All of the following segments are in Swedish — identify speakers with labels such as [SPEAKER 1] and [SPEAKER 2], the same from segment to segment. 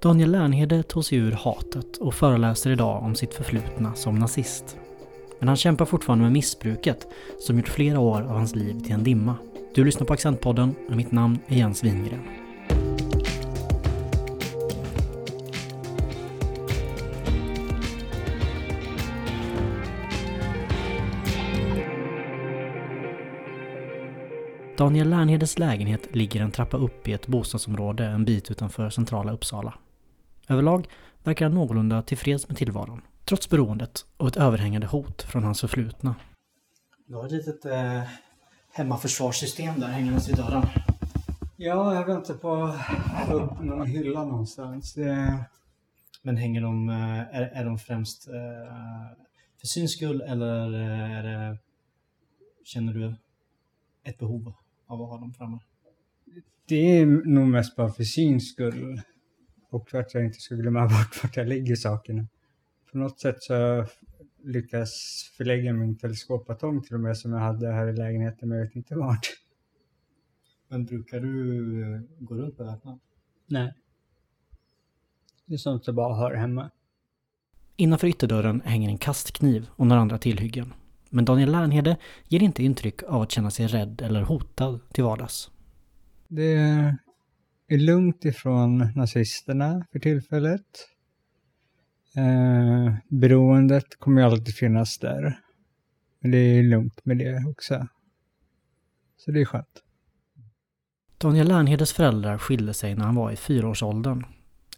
[SPEAKER 1] Daniel Lernhede tog sig ur hatet och föreläser idag om sitt förflutna som nazist. Men han kämpar fortfarande med missbruket som gjort flera år av hans liv till en dimma. Du lyssnar på Accentpodden och mitt namn är Jens Wingren. Daniel Lernhedes lägenhet ligger en trappa upp i ett bostadsområde en bit utanför centrala Uppsala. Överlag verkar han någorlunda tillfreds med tillvaron, trots beroendet och ett överhängande hot från hans förflutna. Du har ett litet eh, hemmaförsvarssystem där hängandes vid dörren.
[SPEAKER 2] Ja, jag väntar på att få upp någon hylla någonstans. Det...
[SPEAKER 1] Men hänger de, eh, är, är de främst eh, för syns skull eller är det, känner du ett behov av att ha dem framme?
[SPEAKER 2] Det är nog mest bara för syns skull. Och för att jag inte ska glömma bort vart jag lägger sakerna. På något sätt så lyckas förlägga min teleskopbatong till och med som jag hade här i lägenheten, men jag vet inte vart.
[SPEAKER 1] Men brukar du eh, gå runt beväpnad?
[SPEAKER 2] Nej. Det är sånt som bara hör hemma.
[SPEAKER 1] Innanför ytterdörren hänger en kastkniv och några andra tillhyggen. Men Daniel Lernhede ger inte intryck av att känna sig rädd eller hotad till vardags.
[SPEAKER 2] Det är lugnt ifrån nazisterna för tillfället. Eh, beroendet kommer ju alltid finnas där. Men det är lugnt med det också. Så det är skönt.
[SPEAKER 1] Daniel Lernhedes föräldrar skilde sig när han var i fyraårsåldern.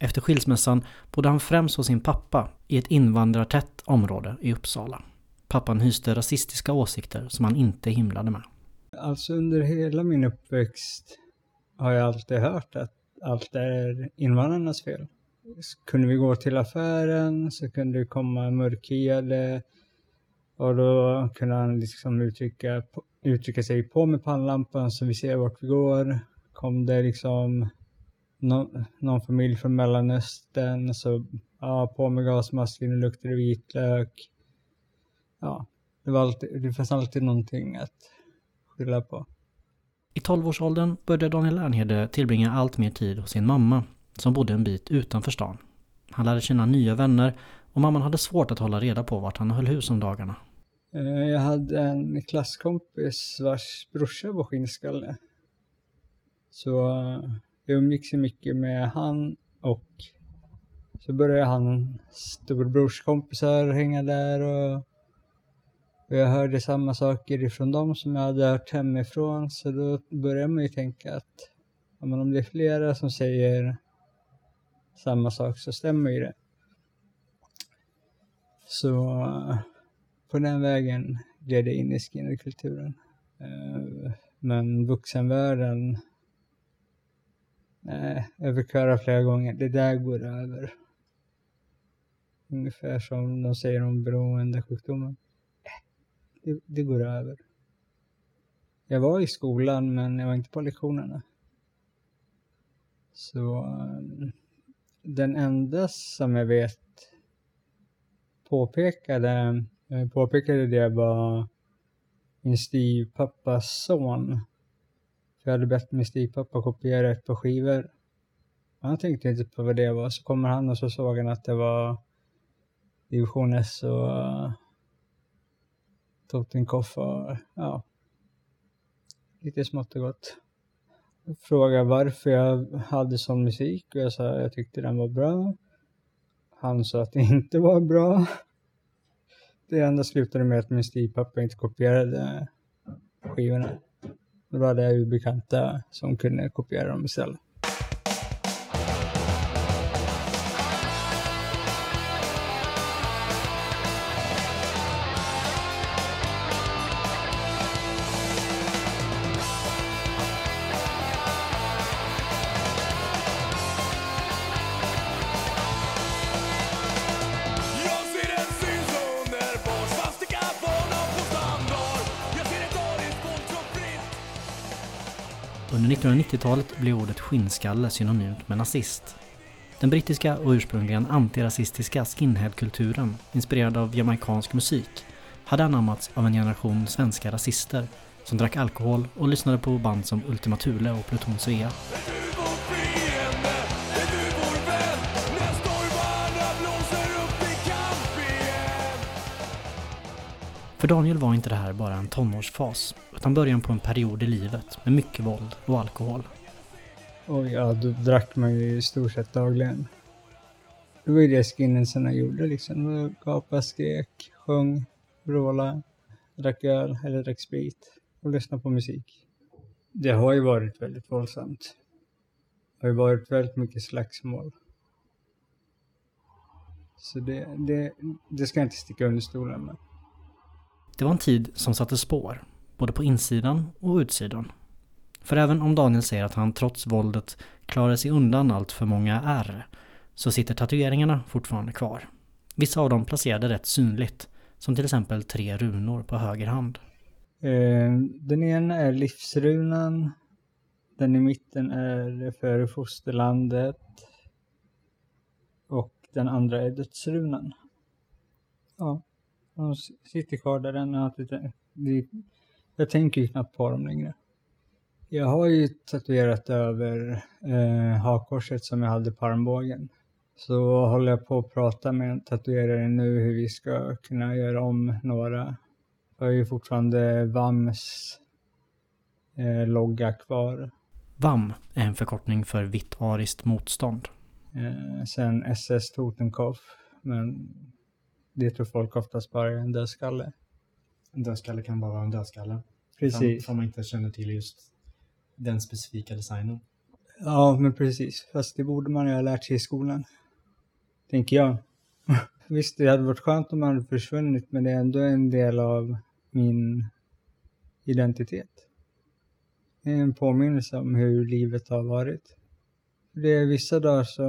[SPEAKER 1] Efter skilsmässan bodde han främst hos sin pappa i ett invandrartätt område i Uppsala. Pappan hyste rasistiska åsikter som han inte himlade med.
[SPEAKER 2] Alltså under hela min uppväxt har jag alltid hört att allt är invandrarnas fel. Kunde vi gå till affären så kunde det komma mörkhyade och då kunde han liksom uttrycka, uttrycka sig på med pannlampan så vi ser vart vi går. Kom det liksom någon, någon familj från Mellanöstern så ja, på med gasmasken, nu luktar det vitlök ja, det, var alltid, det fanns alltid någonting att skylla på.
[SPEAKER 1] I tolvårsåldern började Daniel Lernhede tillbringa allt mer tid hos sin mamma som bodde en bit utanför stan. Han lärde känna nya vänner och mamman hade svårt att hålla reda på vart han höll hus om dagarna.
[SPEAKER 2] Eh, jag hade en klasskompis vars brorsa var skinnskalle. Så eh, jag umgicks mycket med han och så började han storebrorskompisar hänga där och och jag hörde samma saker ifrån dem som jag hade hört hemifrån. Så då började man ju tänka att ja, men om det är flera som säger samma sak så stämmer ju det. Så på den vägen gled jag in i skinnerkulturen. Eh, men vuxenvärlden, nej, jag fick höra flera gånger, det där går över. Ungefär som de säger om beroendesjukdomen det, det går över. Jag var i skolan men jag var inte på lektionerna. Så eh, den enda som jag vet påpekade, eh, påpekade det var min styvpappas son. För jag hade bett min styvpappa kopiera ett par skivor. Han tänkte inte på vad det var. Så kommer han och så såg han att det var division S och eh, Totenkopf och ja, lite smått och gott. Frågade varför jag hade sån musik och jag sa att jag tyckte den var bra. Han sa att det inte var bra. Det enda slutade med att min styvpappa inte kopierade skivorna. Då hade jag ju bekanta som kunde kopiera dem istället.
[SPEAKER 1] 90-talet blev ordet skinnskalle synonymt med nazist. Den brittiska och ursprungligen antirasistiska skinheadkulturen, inspirerad av jamaicansk musik, hade anammats av en generation svenska rasister som drack alkohol och lyssnade på band som Ultima Thule och Pluton Svea. För Daniel var inte det här bara en tonårsfas, utan början på en period i livet med mycket våld och alkohol.
[SPEAKER 2] Och ja, då drack man ju i stort sett dagligen. Det var ju det skinheadsarna gjorde liksom. Gapade, skrek, sjöng, vrålade, drack öl eller drack sprit och lyssnade på musik. Det har ju varit väldigt våldsamt. Det har ju varit väldigt mycket slagsmål. Så det, det, det ska jag inte sticka under stolen med.
[SPEAKER 1] Det var en tid som satte spår, både på insidan och utsidan. För även om Daniel säger att han trots våldet klarade sig undan allt för många ärr, så sitter tatueringarna fortfarande kvar. Vissa av dem placerade rätt synligt, som till exempel tre runor på höger hand.
[SPEAKER 2] Eh, den ena är livsrunan. Den i mitten är för fosterlandet. Och den andra är dödsrunan. Ja, de sitter kvar där än. Jag tänker ju knappt på dem längre. Jag har ju tatuerat över eh, hakkorset som jag hade på armbågen. Så håller jag på att prata med en tatuerare nu hur vi ska kunna göra om några. Jag har ju fortfarande VAMs eh, logga kvar.
[SPEAKER 1] VAM är en förkortning för vitt ariskt motstånd.
[SPEAKER 2] Eh, sen SS Totenkopf, men det tror folk oftast bara är en dödskalle.
[SPEAKER 3] En dödskalle kan bara vara en dödskalle.
[SPEAKER 2] Precis.
[SPEAKER 3] Om man inte känner till just den specifika designen.
[SPEAKER 2] Ja, men precis. Fast det borde man ju ha lärt sig i skolan. Tänker jag. Visst, det hade varit skönt om man hade försvunnit, men det är ändå en del av min identitet. Det är en påminnelse om hur livet har varit. Det är vissa dagar så,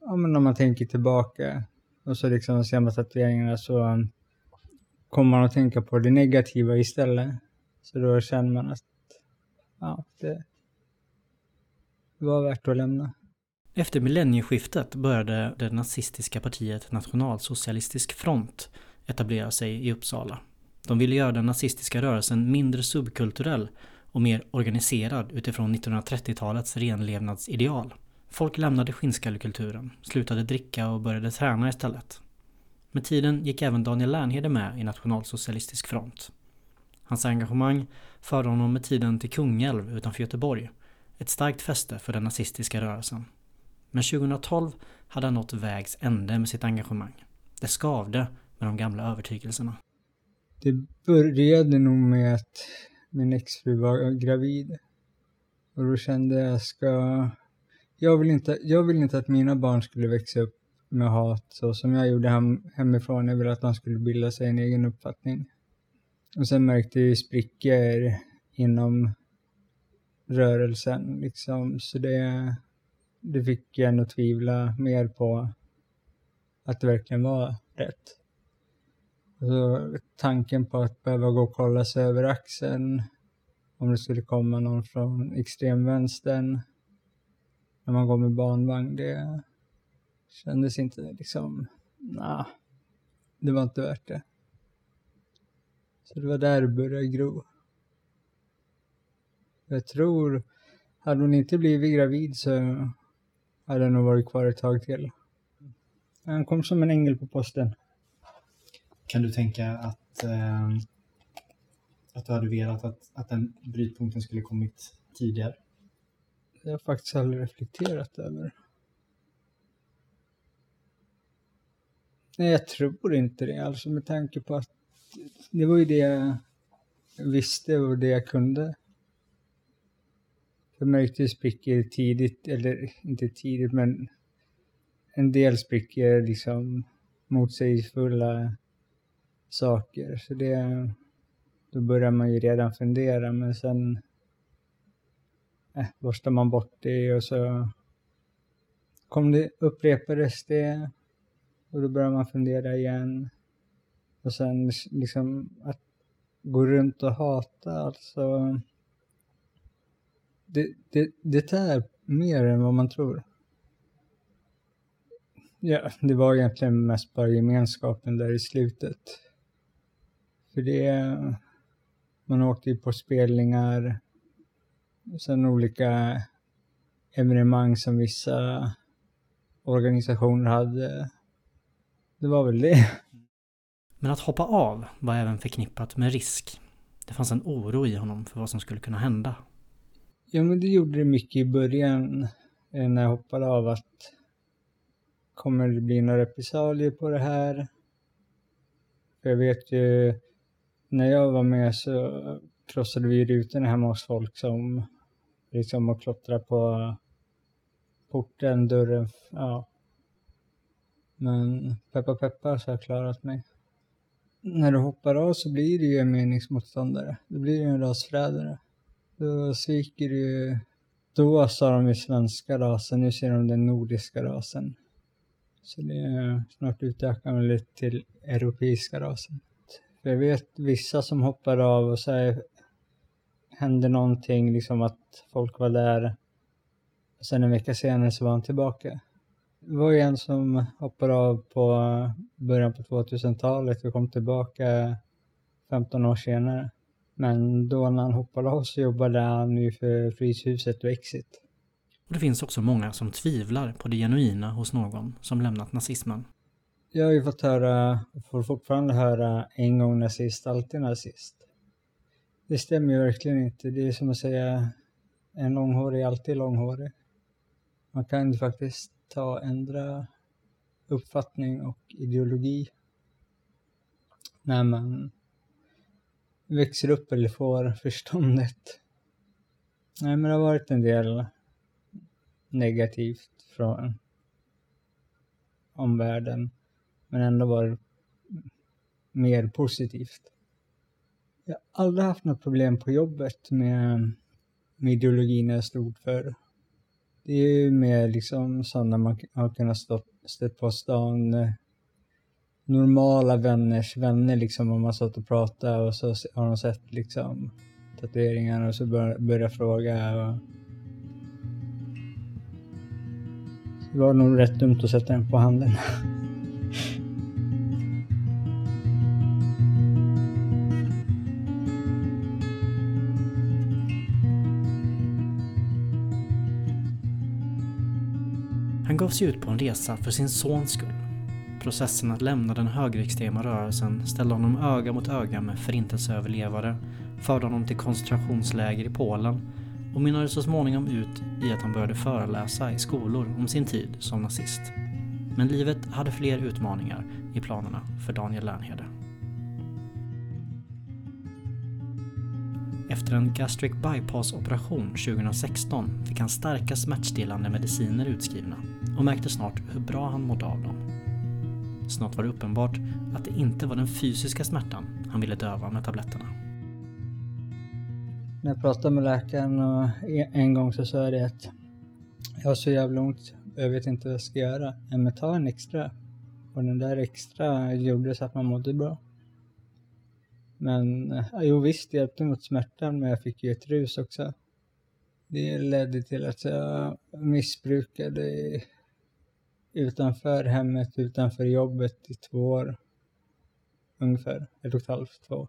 [SPEAKER 2] ja men om man tänker tillbaka och så liksom ser man tatueringarna så kommer man att tänka på det negativa istället. Så då känner man att, ja, det var värt att lämna.
[SPEAKER 1] Efter millennieskiftet började det nazistiska partiet Nationalsocialistisk front etablera sig i Uppsala. De ville göra den nazistiska rörelsen mindre subkulturell och mer organiserad utifrån 1930-talets renlevnadsideal. Folk lämnade skinnskallekulturen, slutade dricka och började träna istället. Med tiden gick även Daniel Lernhede med i Nationalsocialistisk front. Hans engagemang förde honom med tiden till Kungälv utanför Göteborg, ett starkt fäste för den nazistiska rörelsen. Men 2012 hade han nått vägs ände med sitt engagemang. Det skavde med de gamla övertygelserna.
[SPEAKER 2] Det började nog med att min exfru var gravid. Och då kände jag, att jag ska... Jag vill, inte, jag vill inte att mina barn skulle växa upp med hat så som jag gjorde hem, hemifrån. Jag ville att de skulle bilda sig en egen uppfattning. Och sen märkte jag ju sprickor inom rörelsen liksom. Så det, det fick jag ändå tvivla mer på att det verkligen var rätt. Så tanken på att behöva gå och kolla sig över axeln om det skulle komma någon från extremvänstern när man går med barnvagn, det kändes inte liksom, nah, det var inte värt det. Så det var där det började gro. Jag tror, hade hon inte blivit gravid så hade jag nog varit kvar ett tag till. Han kom som en ängel på posten.
[SPEAKER 3] Kan du tänka att, eh, att du hade velat att, att den brytpunkten skulle kommit tidigare?
[SPEAKER 2] Det har jag faktiskt aldrig reflekterat över. Nej, jag tror inte det. Alltså med tanke på att det var ju det jag visste och det jag kunde. Jag märkte sprickor tidigt, eller inte tidigt, men en del sprickor liksom motsägelsefulla saker. Så det, då börjar man ju redan fundera, men sen eh, borstar man bort det och så kom det, upprepades det och då börjar man fundera igen. Och sen liksom att gå runt och hata, alltså det, det, det är mer än vad man tror. Ja, det var egentligen mest bara gemenskapen där i slutet. För det, man åkte ju på spelningar, sen olika evenemang som vissa organisationer hade. Det var väl det.
[SPEAKER 1] Men att hoppa av var även förknippat med risk. Det fanns en oro i honom för vad som skulle kunna hända.
[SPEAKER 2] Ja, men det gjorde det mycket i början eh, när jag hoppade av att kommer det bli några repressalier på det här? För jag vet ju, när jag var med så krossade vi rutorna hemma hos folk som liksom och klottra på porten, dörren, ja. Men peppa peppa så har jag klarat mig. När du hoppar av så blir du ju en meningsmotståndare. Då blir du en rasförrädare. Då sviker du Då sa de ju svenska rasen, nu ser de den nordiska rasen. Så det är snart utökar man lite till europeiska rasen. För jag vet vissa som hoppar av och så hände någonting, liksom att folk var där. Sen en vecka senare så var han tillbaka. Det var ju en som hoppade av på början på 2000-talet och kom tillbaka 15 år senare. Men då när han hoppade av så jobbade han ju för Fryshuset och Exit.
[SPEAKER 1] Och det finns också många som tvivlar på det genuina hos någon som lämnat nazismen.
[SPEAKER 2] Jag har ju fått höra, och får fortfarande höra, en gång nazist, alltid nazist. Det stämmer ju verkligen inte. Det är som att säga en långhårig är alltid långhårig. Man kan ju faktiskt ta och ändra uppfattning och ideologi när man växer upp eller får förståndet. Nej, men det har varit en del negativt från omvärlden, men ändå varit mer positivt. Jag har aldrig haft något problem på jobbet med, med ideologin jag stod för. Det är ju mer liksom sådana man har kunnat stå, stött på stan. Eh, normala vänners vänner liksom om man satt och pratade och så har de sett liksom tatueringar och så bör, börjar fråga. Och... Det var nog rätt dumt att sätta den på handen.
[SPEAKER 1] sig ut på en resa för sin sons skull. Processen att lämna den högerextrema rörelsen ställde honom öga mot öga med förintelseöverlevare, förde honom till koncentrationsläger i Polen och mynnade så småningom ut i att han började föreläsa i skolor om sin tid som nazist. Men livet hade fler utmaningar i planerna för Daniel Lernhede. Efter en gastric bypass-operation 2016 fick han starka smärtstillande mediciner utskrivna och märkte snart hur bra han mådde av dem. Snart var det uppenbart att det inte var den fysiska smärtan han ville döva med tabletterna.
[SPEAKER 2] När jag pratade med läkaren e- en- gång så sa jag det att jag har så jävla ont, jag vet inte vad jag ska göra. Men ta en extra. Och den där extra gjorde så att man mådde bra. Men eh, jo visst, det hjälpte mot smärtan men jag fick ju ett rus också. Det ledde till att jag missbrukade utanför hemmet, utanför jobbet i två år. Ungefär, ett och ett halvt, två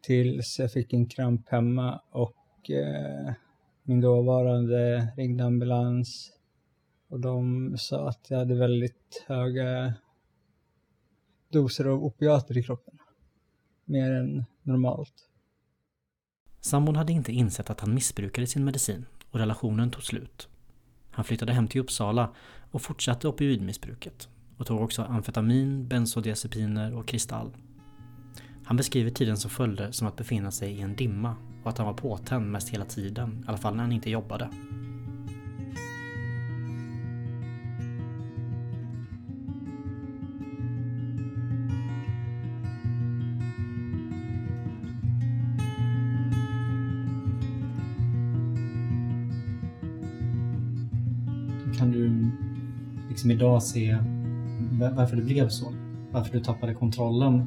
[SPEAKER 2] tills jag fick en kramp hemma och eh, min dåvarande ringde ambulans och de sa att jag hade väldigt höga doser av opiater i kroppen. Mer än normalt.
[SPEAKER 1] Sambon hade inte insett att han missbrukade sin medicin och relationen tog slut. Han flyttade hem till Uppsala och fortsatte opioidmissbruket och tog också amfetamin, bensodiazepiner och kristall. Han beskriver tiden som följde som att befinna sig i en dimma och att han var påtänd mest hela tiden, i alla fall när han inte jobbade.
[SPEAKER 3] Liksom idag se varför det blev så? Varför du tappade kontrollen?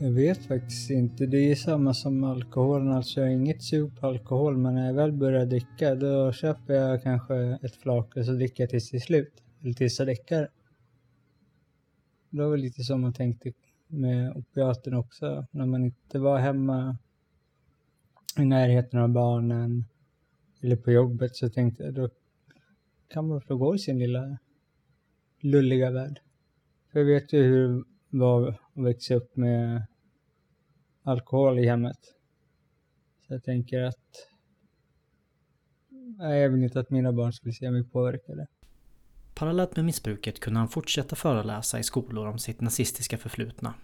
[SPEAKER 2] Jag vet faktiskt inte. Det är samma som alkoholen. Alltså jag har inget sug på alkohol men när jag väl börjar dricka då köper jag kanske ett flak och så dricker jag tills det är slut. Eller tills jag däckar. Det var väl lite som man tänkte med opiaten också. När man inte var hemma i närheten av barnen eller på jobbet så tänkte jag då kan man få gå i sin lilla lulliga värld. För jag vet ju hur det var att växa upp med alkohol i hemmet. Så jag tänker att nej, jag vill inte att mina barn skulle se mig påverkade.
[SPEAKER 1] Parallellt med missbruket kunde han fortsätta föreläsa i skolor om sitt nazistiska förflutna.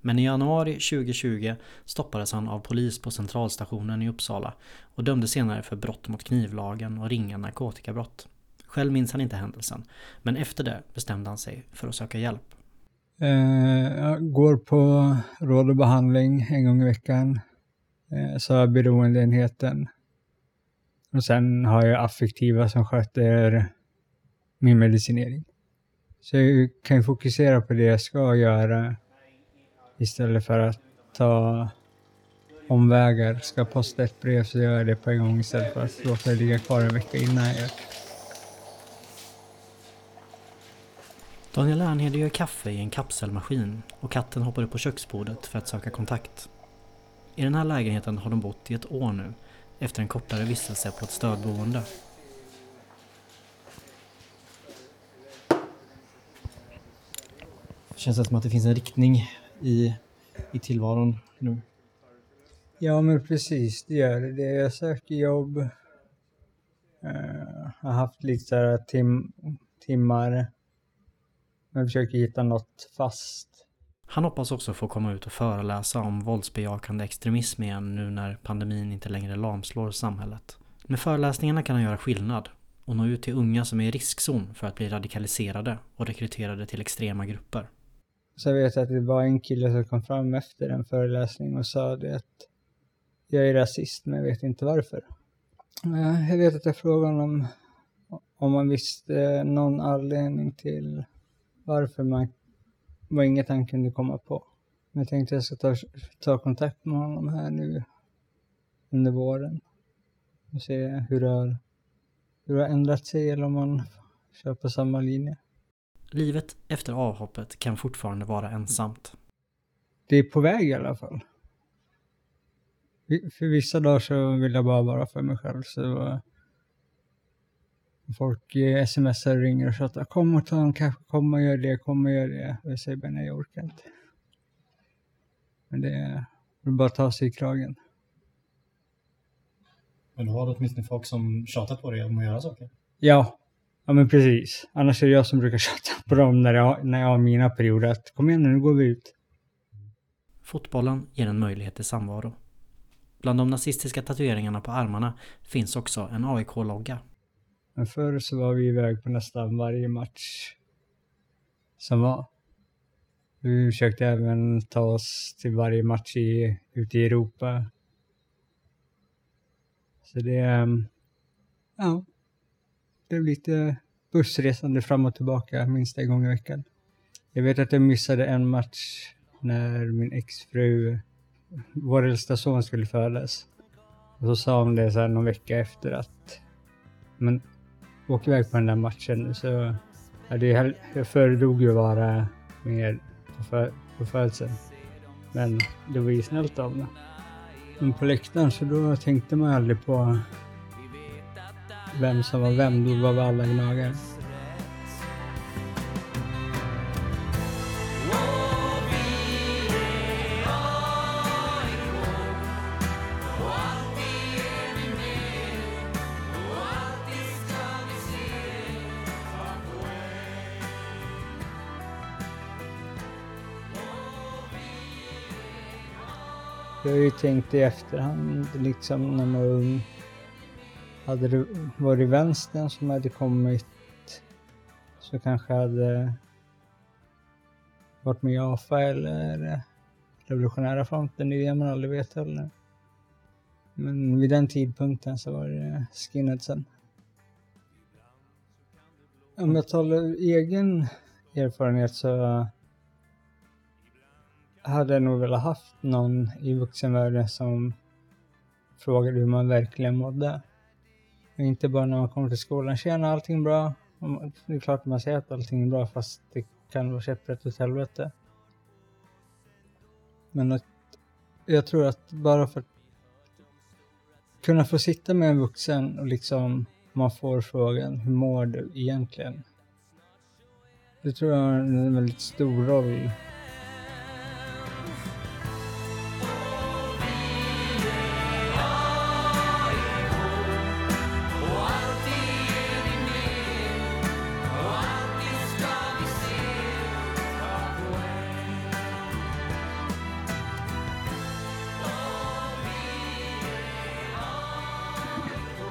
[SPEAKER 1] Men i januari 2020 stoppades han av polis på centralstationen i Uppsala och dömdes senare för brott mot knivlagen och ringa narkotikabrott. Själv minns han inte händelsen, men efter det bestämde han sig för att söka hjälp.
[SPEAKER 2] Eh, jag går på råd och behandling en gång i veckan. Så har jag beroendeenheten. Och sen har jag affektiva som sköter min medicinering. Så jag kan fokusera på det jag ska göra istället för att ta omvägar. Ska jag posta ett brev så gör jag det på en gång istället för att låta det ligga kvar en vecka innan jag gör det.
[SPEAKER 1] Daniel Ernhede gör kaffe i en kapselmaskin och katten hoppar upp på köksbordet för att söka kontakt. I den här lägenheten har de bott i ett år nu, efter en kortare vistelse på ett stödboende.
[SPEAKER 3] Känns det som att det finns en riktning i, i tillvaron nu?
[SPEAKER 2] Ja, men precis, det gör det. Jag söker jobb. Jag har haft lite så tim timmar. Men försöker hitta något fast.
[SPEAKER 1] Han hoppas också få komma ut och föreläsa om våldsbejakande extremism igen nu när pandemin inte längre lamslår samhället. Med föreläsningarna kan han göra skillnad och nå ut till unga som är i riskzon för att bli radikaliserade och rekryterade till extrema grupper.
[SPEAKER 2] Så jag vet att det var en kille som kom fram efter en föreläsning och sa det att jag är rasist men jag vet inte varför. Jag vet att jag frågade honom om man visste någon anledning till varför man var inget han kunde komma på. Men jag tänkte jag ska ta, ta kontakt med honom här nu under våren och se hur det har, hur det har ändrat sig eller om man kör på samma linje.
[SPEAKER 1] Livet efter avhoppet kan fortfarande vara ensamt.
[SPEAKER 2] Det är på väg i alla fall. För vissa dagar så vill jag bara vara för mig själv. Så folk smsar och ringer och tjatar. Kom och ta en kaffe, kom och gör det, kom och gör det. Och jag säger bara nej, jag orkar inte. Men det är bara att ta sig i kragen.
[SPEAKER 3] Men du har åtminstone folk som tjatar på dig om att göra saker?
[SPEAKER 2] Ja, ja men precis. Annars är det jag som brukar tjata på dem när jag, när jag har mina perioder. Att kom igen nu, nu går vi ut.
[SPEAKER 1] Fotbollen ger en möjlighet till samvaro. Bland de nazistiska tatueringarna på armarna finns också en AIK-logga.
[SPEAKER 2] Men förr så var vi iväg på nästan varje match som var. Vi försökte även ta oss till varje match i, ute i Europa. Så det, ehm, ja, det blev lite bussresande fram och tillbaka minst en gång i veckan. Jag vet att jag missade en match när min exfru, vår äldsta son skulle födas. Och så sa hon det så här någon vecka efter att men åka iväg på den där matchen så ja, det, jag föredrog ju att vara med på, för, på födseln. Men det var ju snällt av mig. Men på läktaren så då tänkte man aldrig på vem som var vem, då var vi alla gnagare. Jag har ju tänkt i efterhand, liksom när man var ung. Hade det varit vänstern som hade kommit så kanske jag hade varit med i AFA eller Revolutionära fronten, det är det man aldrig vet heller. Men vid den tidpunkten så var det skinheadsen. Om jag talar egen erfarenhet så hade jag nog velat haft någon i vuxenvärlden som frågade hur man verkligen mådde. Och inte bara när man kommer till skolan. Tjena, allting bra? Det är klart man säger att allting är bra fast det kan vara käpprätt åt helvete. Men att, jag tror att bara för att kunna få sitta med en vuxen och liksom man får frågan hur mår du egentligen? Det tror jag har en väldigt stor roll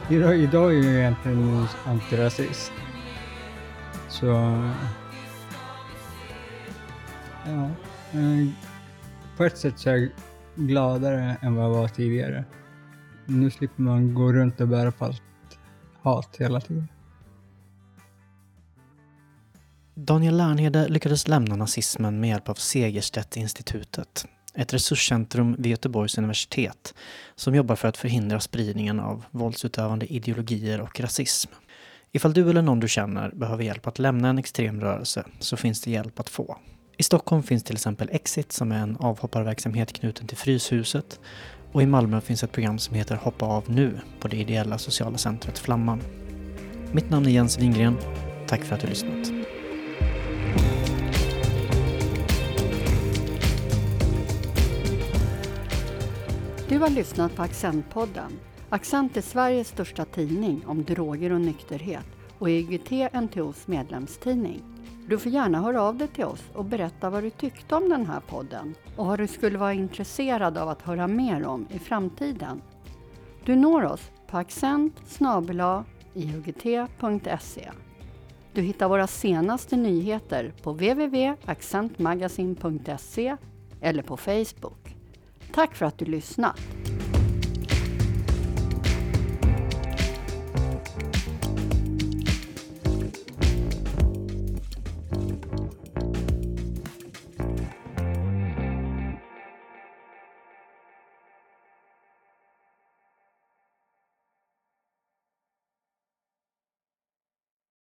[SPEAKER 2] idag, idag är jag egentligen antirasist. Så... Ja. Eh, på ett sätt så är jag gladare än vad jag var tidigare. Nu slipper man gå runt och bära på allt hat hela tiden.
[SPEAKER 1] Daniel Lernhede lyckades lämna nazismen med hjälp av Segerstedt-institutet, ett resurscentrum vid Göteborgs universitet som jobbar för att förhindra spridningen av våldsutövande ideologier och rasism. Ifall du eller någon du känner behöver hjälp att lämna en extrem rörelse så finns det hjälp att få. I Stockholm finns till exempel Exit som är en avhopparverksamhet knuten till Fryshuset och i Malmö finns ett program som heter Hoppa av nu på det ideella sociala centret Flamman. Mitt namn är Jens Wingren. Tack för att du lyssnat.
[SPEAKER 4] Du har lyssnat på Accentpodden. Accent är Sveriges största tidning om droger och nykterhet och är IGT-NTOs medlemstidning. Du får gärna höra av dig till oss och berätta vad du tyckte om den här podden och vad du skulle vara intresserad av att höra mer om i framtiden. Du når oss på accent Du hittar våra senaste nyheter på www.accentmagasin.se eller på Facebook. Tack för att du lyssnat!